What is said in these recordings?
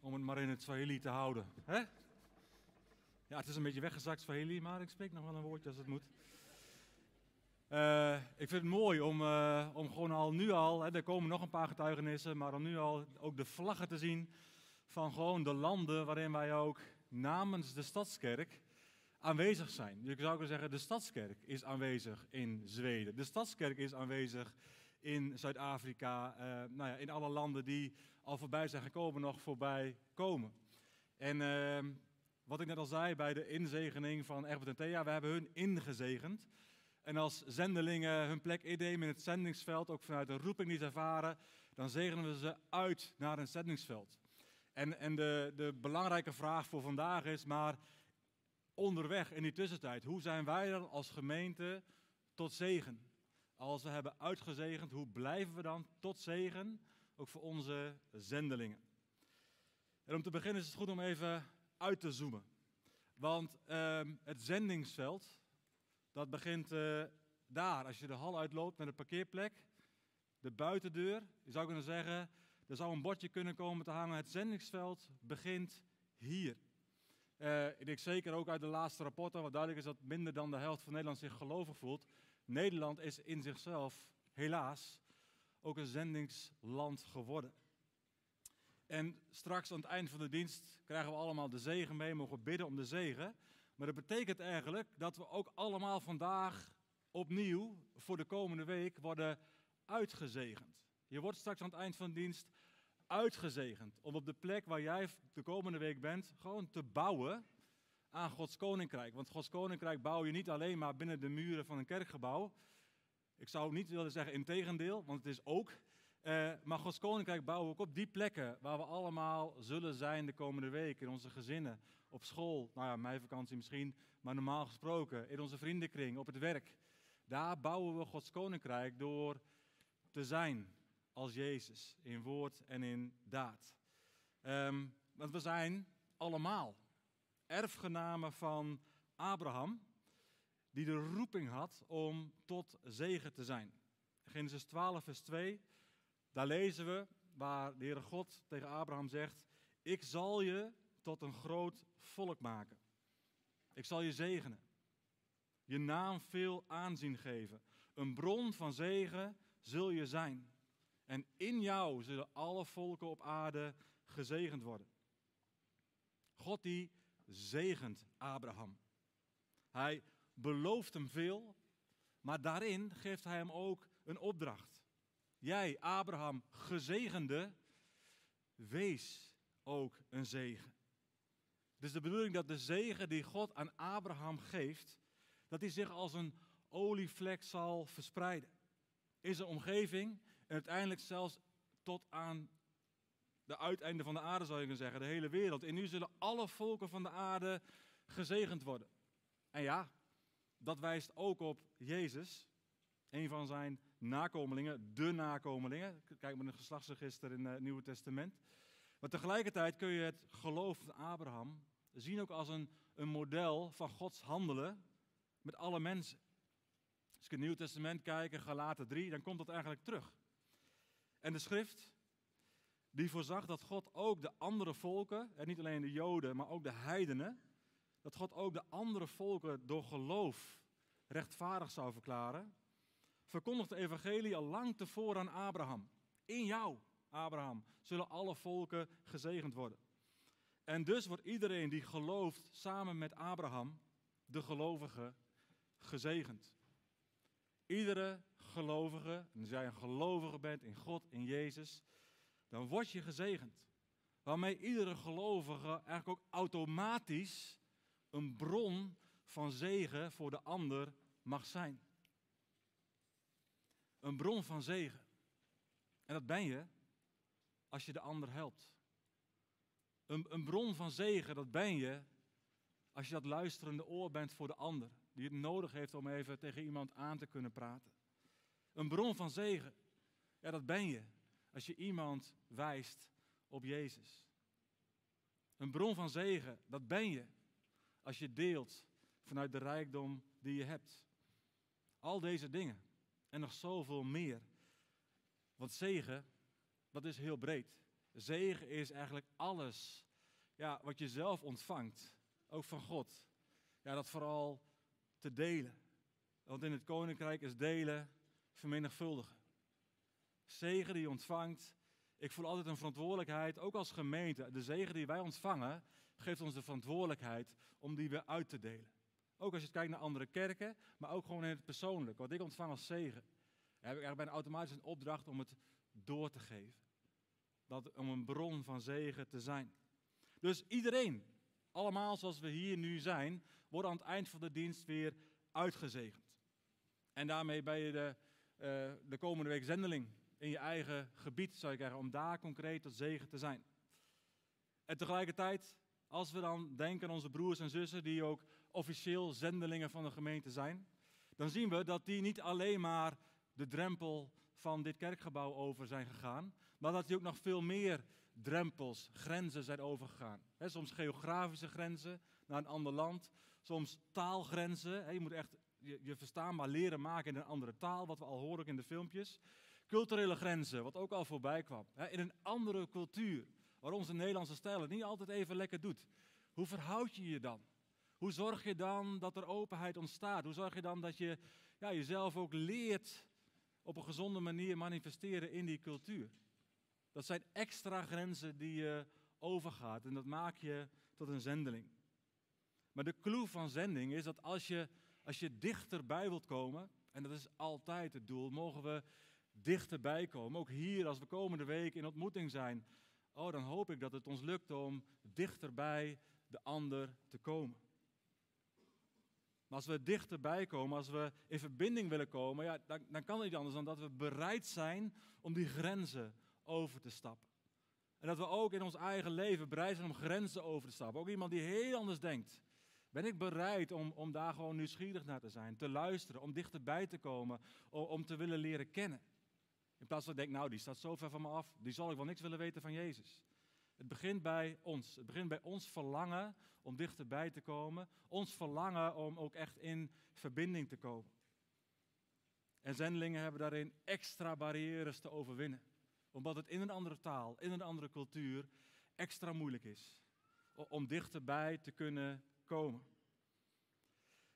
Om het maar in het Swahili te houden. Ja, het is een beetje weggezakt Swahili, maar ik spreek nog wel een woordje als het moet. Uh, ik vind het mooi om, uh, om gewoon al nu al, hè, er komen nog een paar getuigenissen, maar om nu al ook de vlaggen te zien van gewoon de landen waarin wij ook namens de Stadskerk aanwezig zijn. Je zou kunnen zeggen, de Stadskerk is aanwezig in Zweden. De Stadskerk is aanwezig in Zuid-Afrika, uh, nou ja, in alle landen die al voorbij zijn gekomen, nog voorbij komen. En uh, wat ik net al zei bij de inzegening van Egbert en Thea, we hebben hun ingezegend. En als zendelingen hun plek innemen in het zendingsveld, ook vanuit de roeping die ze ervaren, dan zegenen we ze uit naar een zendingsveld. En, en de, de belangrijke vraag voor vandaag is, maar onderweg in die tussentijd, hoe zijn wij dan als gemeente tot zegen? Als we hebben uitgezegend, hoe blijven we dan tot zegen, ook voor onze zendelingen? En om te beginnen is het goed om even uit te zoomen. Want uh, het zendingsveld, dat begint uh, daar. Als je de hal uitloopt met een parkeerplek, de buitendeur, je zou kunnen zeggen, er zou een bordje kunnen komen te hangen. Het zendingsveld begint hier. Uh, ik denk zeker ook uit de laatste rapporten, wat duidelijk is dat minder dan de helft van Nederland zich gelovig voelt. Nederland is in zichzelf, helaas, ook een zendingsland geworden. En straks aan het eind van de dienst krijgen we allemaal de zegen mee, mogen bidden om de zegen. Maar dat betekent eigenlijk dat we ook allemaal vandaag opnieuw voor de komende week worden uitgezegend. Je wordt straks aan het eind van de dienst uitgezegend om op de plek waar jij de komende week bent, gewoon te bouwen aan Gods koninkrijk. Want Gods koninkrijk bouw je niet alleen maar binnen de muren van een kerkgebouw. Ik zou niet willen zeggen integendeel, want het is ook. Uh, maar Gods koninkrijk bouwen we ook op die plekken waar we allemaal zullen zijn de komende week. In onze gezinnen, op school, nou ja, mijn vakantie misschien, maar normaal gesproken, in onze vriendenkring, op het werk. Daar bouwen we Gods koninkrijk door te zijn als Jezus, in woord en in daad. Um, want we zijn allemaal erfgenamen van Abraham, die de roeping had om tot zegen te zijn. Genesis 12, vers 2, daar lezen we waar de Heere God tegen Abraham zegt, ik zal je tot een groot volk maken. Ik zal je zegenen. Je naam veel aanzien geven. Een bron van zegen zul je zijn. En in jou zullen alle volken op aarde gezegend worden. God die zegent Abraham. Hij belooft hem veel, maar daarin geeft hij hem ook een opdracht. Jij, Abraham, gezegende, wees ook een zegen. Dus de bedoeling dat de zegen die God aan Abraham geeft, dat hij zich als een olievlek zal verspreiden. In zijn omgeving en uiteindelijk zelfs tot aan de uiteinde van de aarde zou je kunnen zeggen, de hele wereld. En nu zullen alle volken van de aarde gezegend worden. En ja, dat wijst ook op Jezus, een van zijn nakomelingen, de nakomelingen. Kijk maar een geslachtsregister in het Nieuwe Testament. Maar tegelijkertijd kun je het geloof van Abraham zien ook als een, een model van Gods handelen met alle mensen. Als ik het Nieuwe Testament kijk, Galaten 3, dan komt dat eigenlijk terug. En de schrift, die voorzag dat God ook de andere volken, en niet alleen de Joden, maar ook de heidenen, dat God ook de andere volken door geloof rechtvaardig zou verklaren, verkondigt de evangelie al lang tevoren aan Abraham. In jou, Abraham, zullen alle volken gezegend worden. En dus wordt iedereen die gelooft samen met Abraham, de gelovige, gezegend. Iedere gelovige, en als jij een gelovige bent in God, in Jezus, dan word je gezegend. Waarmee iedere gelovige eigenlijk ook automatisch een bron van zegen voor de ander mag zijn. Een bron van zegen. En dat ben je als je de ander helpt. Een, een bron van zegen, dat ben je als je dat luisterende oor bent voor de ander. Die het nodig heeft om even tegen iemand aan te kunnen praten. Een bron van zegen, ja, dat ben je als je iemand wijst op Jezus. Een bron van zegen, dat ben je als je deelt vanuit de rijkdom die je hebt. Al deze dingen en nog zoveel meer. Want zegen, dat is heel breed. Zegen is eigenlijk alles ja, wat je zelf ontvangt, ook van God. Ja, dat vooral te delen. Want in het koninkrijk is delen vermenigvuldigen. Zegen die je ontvangt. Ik voel altijd een verantwoordelijkheid, ook als gemeente. De zegen die wij ontvangen, geeft ons de verantwoordelijkheid om die weer uit te delen. Ook als je kijkt naar andere kerken, maar ook gewoon in het persoonlijk. Wat ik ontvang als zegen, heb ik eigenlijk bijna automatisch een opdracht om het door te geven. Dat, om een bron van zegen te zijn. Dus iedereen, allemaal zoals we hier nu zijn, wordt aan het eind van de dienst weer uitgezegend. En daarmee ben je de, uh, de komende week zendeling in je eigen gebied, zou je zeggen, om daar concreet tot zegen te zijn. En tegelijkertijd, als we dan denken aan onze broers en zussen die ook officieel zendelingen van de gemeente zijn, dan zien we dat die niet alleen maar de drempel van dit kerkgebouw over zijn gegaan, maar dat die ook nog veel meer drempels, grenzen zijn overgegaan. soms geografische grenzen naar een ander land, soms taalgrenzen. je moet echt je, je verstaanbaar leren maken in een andere taal, wat we al horen in de filmpjes. Culturele grenzen, wat ook al voorbij kwam. in een andere cultuur, waar onze Nederlandse stijl het niet altijd even lekker doet. Hoe verhoud je je dan? Hoe zorg je dan dat er openheid ontstaat? Hoe zorg je dan dat je ja, jezelf ook leert op een gezonde manier manifesteren in die cultuur? Dat zijn extra grenzen die je overgaat en dat maak je tot een zendeling. Maar de clue van zending is dat als je, als je dichterbij wilt komen, en dat is altijd het doel, mogen we dichterbij komen. Ook hier, als we komende week in ontmoeting zijn, oh, dan hoop ik dat het ons lukt om dichterbij de ander te komen. Maar als we dichterbij komen, als we in verbinding willen komen, ja, dan, dan kan het niet anders dan dat we bereid zijn om die grenzen over te stappen. En dat we ook in ons eigen leven bereid zijn om grenzen over te stappen. Ook iemand die heel anders denkt. Ben ik bereid om, om daar gewoon nieuwsgierig naar te zijn, te luisteren, om dichterbij te komen, om, om te willen leren kennen. In plaats van ik denk, nou die staat zo ver van me af, die zal ik wel niks willen weten van Jezus. Het begint bij ons. Het begint bij ons verlangen om dichterbij te komen. Ons verlangen om ook echt in verbinding te komen. En zendelingen hebben daarin extra barrières te overwinnen. Omdat het in een andere taal, in een andere cultuur extra moeilijk is. Om dichterbij te kunnen komen.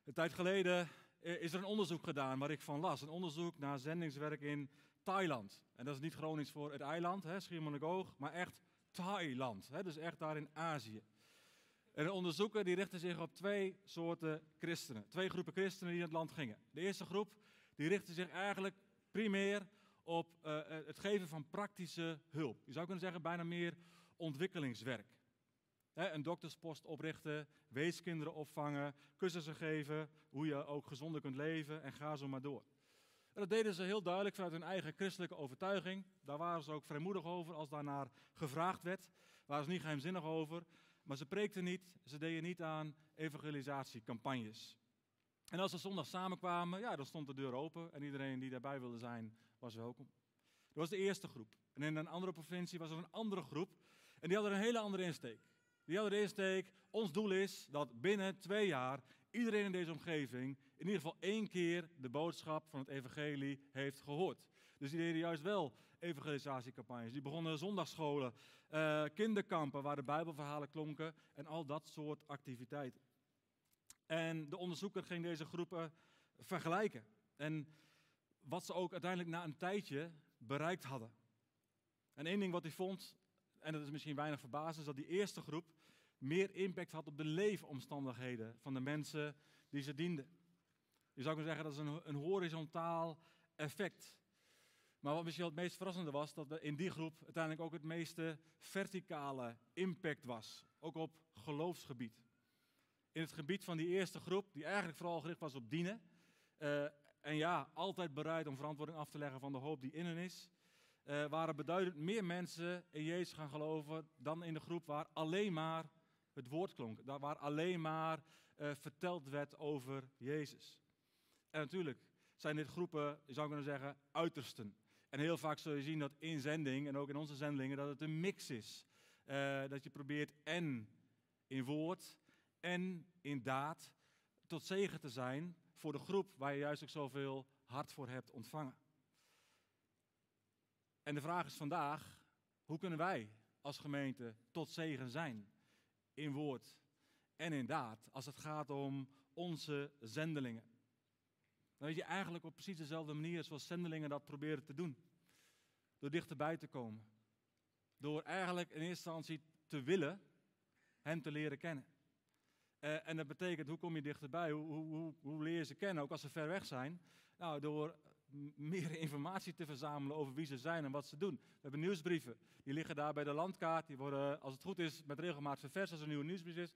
Een tijd geleden eh, is er een onderzoek gedaan waar ik van las. Een onderzoek naar zendingswerk in Thailand. En dat is niet Gronings voor het eiland, Schiermonnikoog, maar echt Thailand. Hè, dus echt daar in Azië. En de onderzoeker die richtte zich op twee soorten christenen. Twee groepen christenen die in het land gingen. De eerste groep die richtte zich eigenlijk primair op uh, het geven van praktische hulp. Je zou kunnen zeggen bijna meer ontwikkelingswerk. een dokterspost oprichten, weeskinderen opvangen, cursussen geven, hoe je ook gezonder kunt leven en ga zo maar door. En dat deden ze heel duidelijk vanuit hun eigen christelijke overtuiging. Daar waren ze ook vrijmoedig over als daarnaar gevraagd werd. Daar waren ze niet geheimzinnig over. Maar ze preekten niet, ze deden niet aan evangelisatiecampagnes. En als ze zondag samenkwamen, ja, dan stond de deur open en iedereen die daarbij wilde zijn, was welkom. Dat was de eerste groep. En in een andere provincie was er een andere groep en die hadden een hele andere insteek. Die hadden de insteek, ons doel is dat binnen twee jaar iedereen in deze omgeving in ieder geval één keer de boodschap van het evangelie heeft gehoord. Dus die deden juist wel evangelisatiecampagnes. Die begonnen zondagscholen, uh, kinderkampen waar de bijbelverhalen klonken en al dat soort activiteiten. En de onderzoeker ging deze groepen vergelijken. En wat ze ook uiteindelijk na een tijdje bereikt hadden. En één ding wat hij vond, en dat is misschien weinig verbazend, is dat die eerste groep meer impact had op de leefomstandigheden van de mensen die ze dienden. Je zou kunnen zeggen dat is een, een horizontaal effect. Maar wat misschien het meest verrassende was, dat in die groep uiteindelijk ook het meeste verticale impact was. Ook op geloofsgebied. In het gebied van die eerste groep, die eigenlijk vooral gericht was op dienen. Uh, en ja, altijd bereid om verantwoording af te leggen van de hoop die in hen is. Uh, waren beduidend meer mensen in Jezus gaan geloven dan in de groep waar alleen maar het woord klonk. Daar waar alleen maar uh, verteld werd over Jezus. En natuurlijk zijn dit groepen, je zou kunnen zeggen, uitersten. En heel vaak zul je zien dat in zending, en ook in onze zendelingen, dat het een mix is. Uh, dat je probeert en in woord en in daad tot zegen te zijn voor de groep waar je juist ook zoveel hart voor hebt ontvangen. En de vraag is vandaag, hoe kunnen wij als gemeente tot zegen zijn. In woord en in daad. Als het gaat om onze zendelingen. Dan weet je eigenlijk op precies dezelfde manier zoals zendelingen dat proberen te doen. Door dichterbij te komen. Door eigenlijk in eerste instantie te willen hen te leren kennen. Uh, en dat betekent, hoe kom je dichterbij? Hoe, hoe, hoe, leer je ze kennen, ook als ze ver weg zijn? Nou, door meer informatie te verzamelen over wie ze zijn en wat ze doen. We hebben nieuwsbrieven, die liggen daar bij de landkaart. Die worden, als het goed is, met regelmaat ververs als er een nieuwe nieuwsbrief is.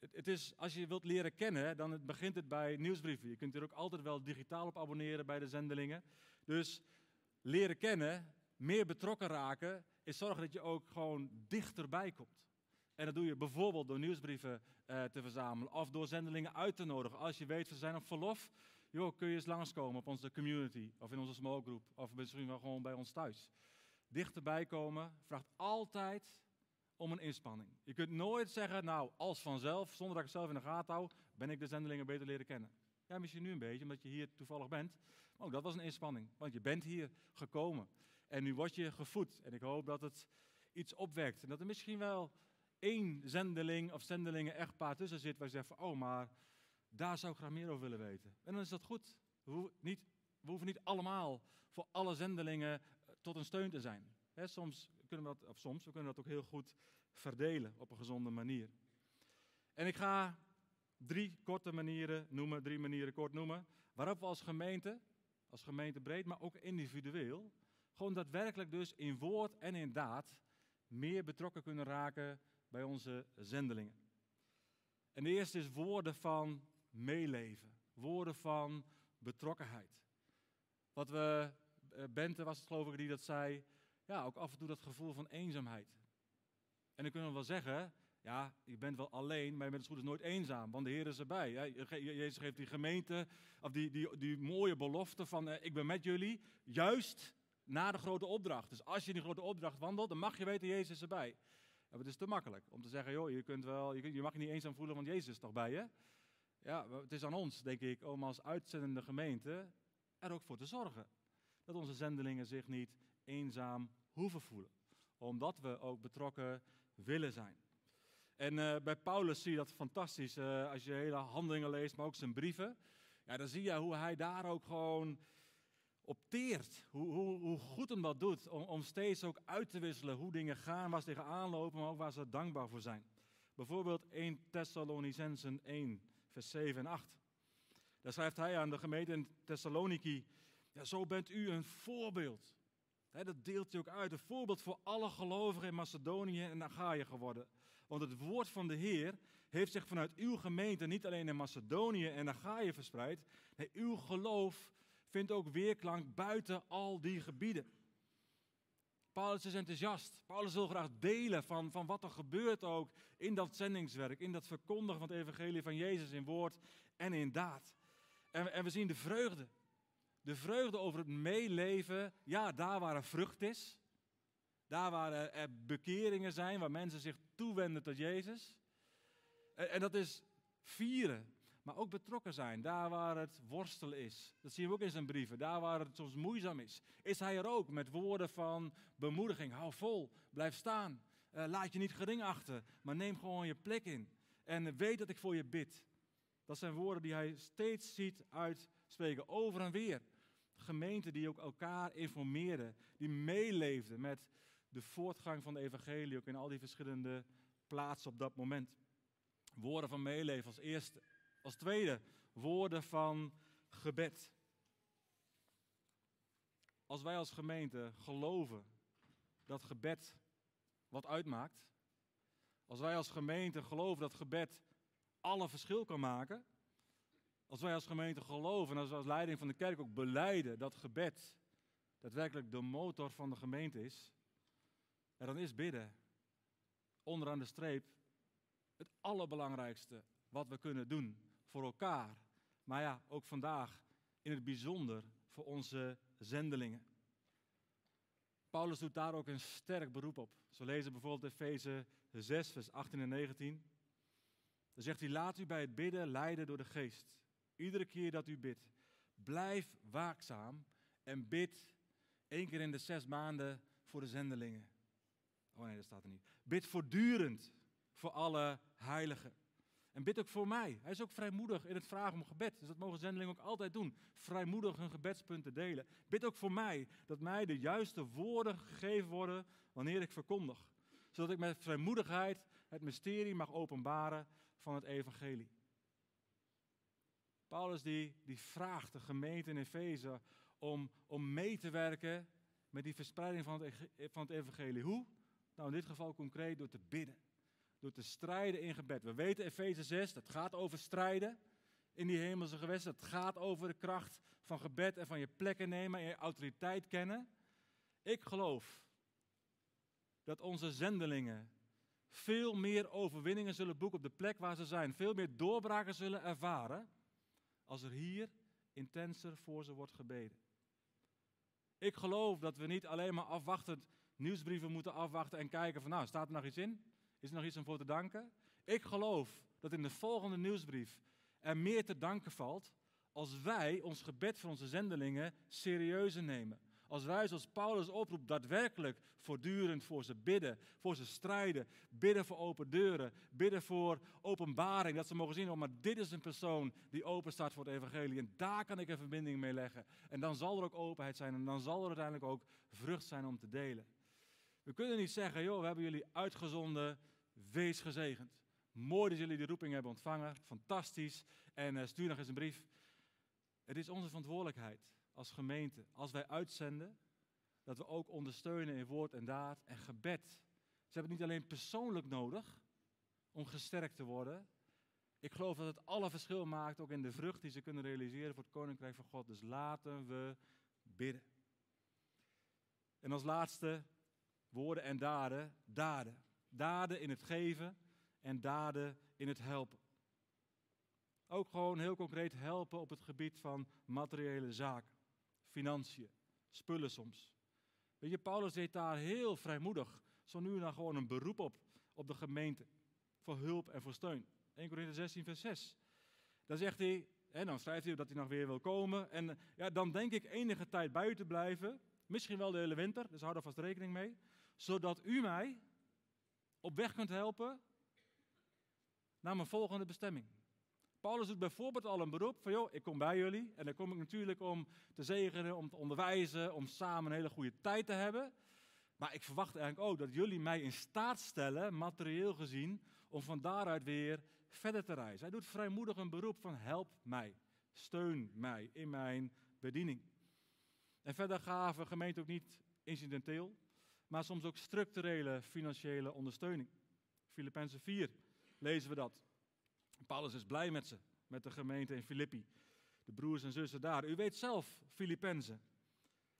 Het, is, als je wilt leren kennen, dan begint het bij nieuwsbrieven. Je kunt er ook altijd wel digitaal op abonneren bij de zendelingen. Dus leren kennen, meer betrokken raken, is zorgen dat je ook gewoon dichterbij komt. En dat doe je bijvoorbeeld door nieuwsbrieven uh, te verzamelen of door zendelingen uit te nodigen. Als je weet, we zijn op verlof, joh, kun je eens langskomen op onze community of in onze small group of misschien wel gewoon bij ons thuis. Dichterbij komen vraagt altijd om een inspanning. Je kunt nooit zeggen, nou, als vanzelf, zonder dat ik het zelf in de gaten hou, ben ik de zendelingen beter leren kennen. Ja, misschien nu een beetje, omdat je hier toevallig bent. Maar ook dat was een inspanning, want je bent hier gekomen. En nu word je gevoed. En ik hoop dat het iets opwekt. En dat er misschien wel één zendeling of zendelingen echtpaar tussen zit waar je zegt van, oh, maar daar zou ik graag meer over willen weten. En dan is dat goed. We hoeven niet, we hoeven niet allemaal voor alle zendelingen eh, tot een steun te zijn. soms kunnen we dat, of soms, we kunnen dat ook heel goed verdelen op een gezonde manier. En ik ga drie korte manieren noemen, drie manieren kort noemen, waarop we als gemeente, als gemeente breed, maar ook individueel, gewoon daadwerkelijk dus in woord en in daad meer betrokken kunnen raken bij onze zendelingen. En de eerste is woorden van meeleven, woorden van betrokkenheid. Wat we, eh, Bente was het geloof ik die dat zei, ja, ook af en toe dat gevoel van eenzaamheid. En dan kunnen we wel zeggen, ja, je bent wel alleen, maar je bent het goed is nooit eenzaam, want de Heer is erbij. Jezus geeft die gemeente, of die, die, die mooie belofte van, eh, ik ben met jullie, juist na de grote opdracht. Dus als je die grote opdracht wandelt, dan mag je weten, Jezus is erbij. Ja, het is te makkelijk om te zeggen, joh, je, kunt wel, je, je mag je niet eenzaam voelen, want Jezus is toch bij je. Ja, het is aan ons, denk ik, om als uitzendende gemeente er ook voor te zorgen. Dat onze zendelingen zich niet eenzaam hoeven voelen. Omdat we ook betrokken willen zijn. En uh, bij Paulus zie je dat fantastisch. Uh, als je hele handelingen leest, maar ook zijn brieven. Ja, dan zie je hoe hij daar ook gewoon opteert. Hoe, hoe, hoe goed hem dat doet. Om, om, steeds ook uit te wisselen hoe dingen gaan, waar ze tegenaan lopen, maar ook waar ze dankbaar voor zijn. Bijvoorbeeld 1 Thessalonicensen 1, vers 7 en 8. Daar schrijft hij aan de gemeente in Thessaloniki. Ja, zo bent u een voorbeeld. Dat deelt hij ook uit. Een voorbeeld voor alle gelovigen in Macedonië en Achaia geworden. Want het woord van de Heer heeft zich vanuit uw gemeente niet alleen in Macedonië en Achaia verspreid. Nee, uw geloof vindt ook weerklank buiten al die gebieden. Paulus is enthousiast. Paulus wil graag delen van, van wat er gebeurt ook in dat zendingswerk, in dat verkondigen van het evangelie van Jezus in woord en in daad. En, en we zien de vreugde. De vreugde over het meeleven, ja, daar waar er vrucht is. Daar waar er bekeringen zijn, waar mensen zich toewenden tot Jezus. En, dat is vieren maar ook betrokken zijn. Daar waar het worstelen is. Dat zien we ook in zijn brieven. Daar waar het soms moeizaam is. Is hij er ook met woorden van bemoediging. Hou vol, blijf staan. Uh, laat je niet gering achter, maar neem gewoon je plek in. En weet dat ik voor je bid. Dat zijn woorden die hij steeds ziet uitspreken, over en weer. Gemeenten die ook elkaar informeerden, die meeleefden met de voortgang van de evangelie, ook in al die verschillende plaatsen op dat moment. Woorden van meeleven als eerste. Als tweede, woorden van gebed. Als wij als gemeente geloven dat gebed wat uitmaakt, als wij als gemeente geloven dat gebed alle verschil kan maken, als wij als gemeente geloven en als we als leiding van de kerk ook beleiden dat gebed daadwerkelijk de motor van de gemeente is, en dan is bidden onderaan de streep het allerbelangrijkste wat we kunnen doen voor elkaar. Maar ja, ook vandaag in het bijzonder voor onze zendelingen. Paulus doet daar ook een sterk beroep op. Zo lezen bijvoorbeeld Efeze 6, vers 18 en 19. Dan zegt hij, laat u bij het bidden leiden door de geest. Iedere keer dat u bidt, blijf waakzaam en bid één keer in de zes maanden voor de zendelingen. Oh nee, dat staat er niet. Bid voortdurend voor alle heiligen. En bid ook voor mij. Hij is ook vrijmoedig in het vragen om gebed. Dus dat mogen zendelingen ook altijd doen. Vrijmoedig hun gebedspunten delen. Bid ook voor mij dat mij de juiste woorden gegeven worden wanneer ik verkondig. Zodat ik met vrijmoedigheid het mysterie mag openbaren van het evangelie. Paulus die, die vraagt de gemeente in Efeze om, om mee te werken met die verspreiding van het, van het evangelie. Hoe? Nou, in dit geval concreet door te bidden. Door te strijden in gebed. We weten Efeze 6, dat gaat over strijden in die hemelse gewesten. Het gaat over de kracht van gebed en van je plekken nemen en je autoriteit kennen. Ik geloof dat onze zendelingen veel meer overwinningen zullen boeken op de plek waar ze zijn. Veel meer doorbraken zullen ervaren als er hier intenser voor ze wordt gebeden. Ik geloof dat we niet alleen maar afwachtend nieuwsbrieven moeten afwachten en kijken van nou, staat er nog iets in? Is er nog iets om voor te danken? Ik geloof dat in de volgende nieuwsbrief er meer te danken valt als wij ons gebed voor onze zendelingen serieuzer nemen. Als wij, zoals Paulus oproept, daadwerkelijk voortdurend voor ze bidden, voor ze strijden, bidden voor open deuren, bidden voor openbaring, dat ze mogen zien, oh maar dit is een persoon die open staat voor het evangelie en daar kan ik een verbinding mee leggen. En dan zal er ook openheid zijn en dan zal er uiteindelijk ook vrucht zijn om te delen. We kunnen niet zeggen, joh, we hebben jullie uitgezonden, wees gezegend. Mooi dat jullie die roeping hebben ontvangen, fantastisch. En uh, stuur nog eens een brief. Het is onze verantwoordelijkheid als gemeente, als wij uitzenden, dat we ook ondersteunen in woord en daad en gebed. Ze hebben het niet alleen persoonlijk nodig om gesterkt te worden. Ik geloof dat het alle verschil maakt, ook in de vrucht die ze kunnen realiseren voor het Koninkrijk van God. Dus laten we bidden. En als laatste, woorden en daden, daden. Daden in het geven en daden in het helpen. Ook gewoon heel concreet helpen op het gebied van materiële zaken, financiën, spullen soms. Weet je, Paulus deed daar heel vrijmoedig, zo nu en dan gewoon een beroep op, op de gemeente, voor hulp en voor steun. 1 Corinthië 16, vers 6. Dan zegt hij, en dan schrijft hij dat hij nog weer wil komen. En ja, dan denk ik enige tijd buiten blijven, misschien wel de hele winter, dus hou er vast rekening mee zodat u mij op weg kunt helpen naar mijn volgende bestemming. Paulus doet bijvoorbeeld al een beroep van, joh, ik kom bij jullie. En dan kom ik natuurlijk om te zegenen, om te onderwijzen, om samen een hele goede tijd te hebben. Maar ik verwacht eigenlijk ook dat jullie mij in staat stellen, materieel gezien, om van daaruit weer verder te reizen. Hij doet vrijmoedig een beroep van, help mij, steun mij in mijn bediening. En verder gaven gemeente ook niet incidenteel maar soms ook structurele financiële ondersteuning. Filippenzen 4 lezen we dat. Paulus is blij met ze, met de gemeente in Filippi, de broers en zussen daar. U weet zelf, Filippenzen,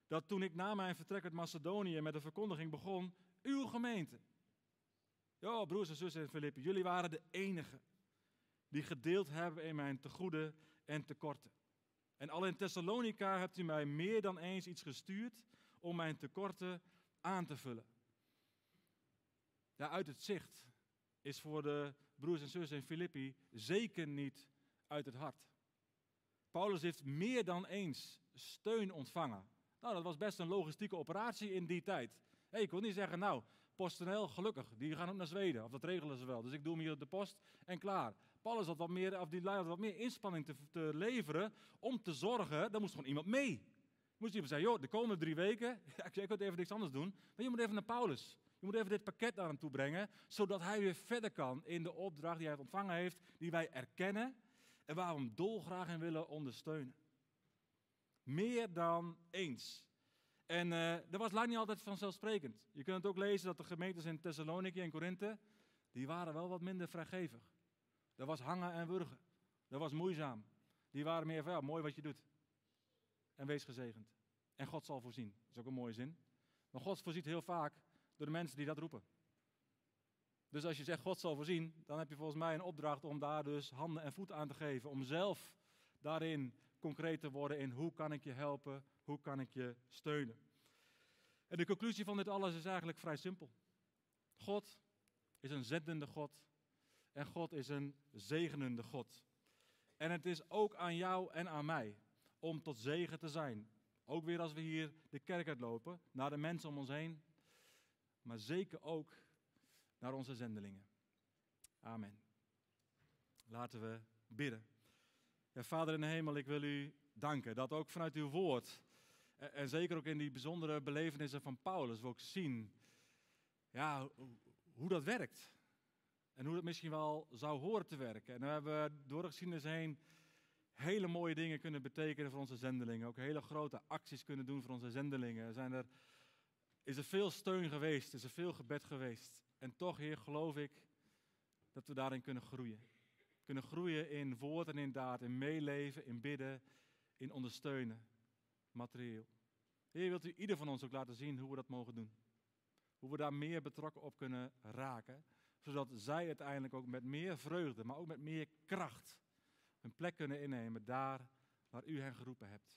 dat toen ik na mijn vertrek uit Macedonië met de verkondiging begon, uw gemeente. Ja, broers en zussen in Filippi, jullie waren de enigen die gedeeld hebben in mijn tegoeden en tekorten. En al in Thessalonica hebt u mij meer dan eens iets gestuurd om mijn tekorten aan te vullen. Ja, uit het zicht is voor de broers en zussen in Filippi zeker niet uit het hart. Paulus heeft meer dan eens steun ontvangen. Nou, dat was best een logistieke operatie in die tijd. Hey, ik kon niet zeggen, nou, PostNL, gelukkig, die gaan ook naar Zweden. Of dat regelen ze wel. Dus ik doe hem hier op de post en klaar. Paulus had wat meer, of die had wat meer inspanning te, te leveren om te zorgen, daar moest gewoon iemand mee. Moest hij zeggen, joh, de komende drie weken, ja, ik kan even niks anders doen, maar je moet even naar Paulus. Je moet even dit pakket naar hem toe brengen, zodat hij weer verder kan in de opdracht die hij ontvangen heeft, die wij erkennen en waar we hem dolgraag in willen ondersteunen. Meer dan eens. En uh, dat was lang niet altijd vanzelfsprekend. Je kunt het ook lezen dat de gemeentes in Thessaloniki en Korinthe, die waren wel wat minder vrijgevig. Dat was hangen en wurgen. Dat was moeizaam. Die waren meer van, ja, mooi wat je doet en wees gezegend. En God zal voorzien. Dat is ook een mooie zin. Maar God voorziet heel vaak door de mensen die dat roepen. Dus als je zegt God zal voorzien, dan heb je volgens mij een opdracht om daar dus handen en voeten aan te geven. Om zelf daarin concreet te worden in hoe kan ik je helpen, hoe kan ik je steunen. En de conclusie van dit alles is eigenlijk vrij simpel. God is een zendende God en God is een zegenende God. En het is ook aan jou en aan mij om tot zegen te zijn. Ook weer als we hier de kerk uitlopen, naar de mensen om ons heen. maar zeker ook naar onze zendelingen. Amen. Laten we bidden. Ja, Vader in de hemel, ik wil u danken dat ook vanuit uw woord, en zeker ook in die bijzondere belevenissen van Paulus, we ook zien ja, hoe dat werkt. En hoe dat misschien wel zou horen te werken. En we hebben door de geschiedenis heen hele mooie dingen kunnen betekenen voor onze zendelingen. Ook hele grote acties kunnen doen voor onze zendelingen. Zijn er, is er veel steun geweest, is er veel gebed geweest. En toch, Heer, geloof ik dat we daarin kunnen groeien. Kunnen groeien in woord en in daad, in meeleven, in bidden, in ondersteunen, materieel. Heer, wilt u ieder van ons ook laten zien hoe we dat mogen doen? Hoe we daar meer betrokken op kunnen raken, zodat zij uiteindelijk ook met meer vreugde, maar ook met meer kracht een plek kunnen innemen daar waar u hen geroepen hebt.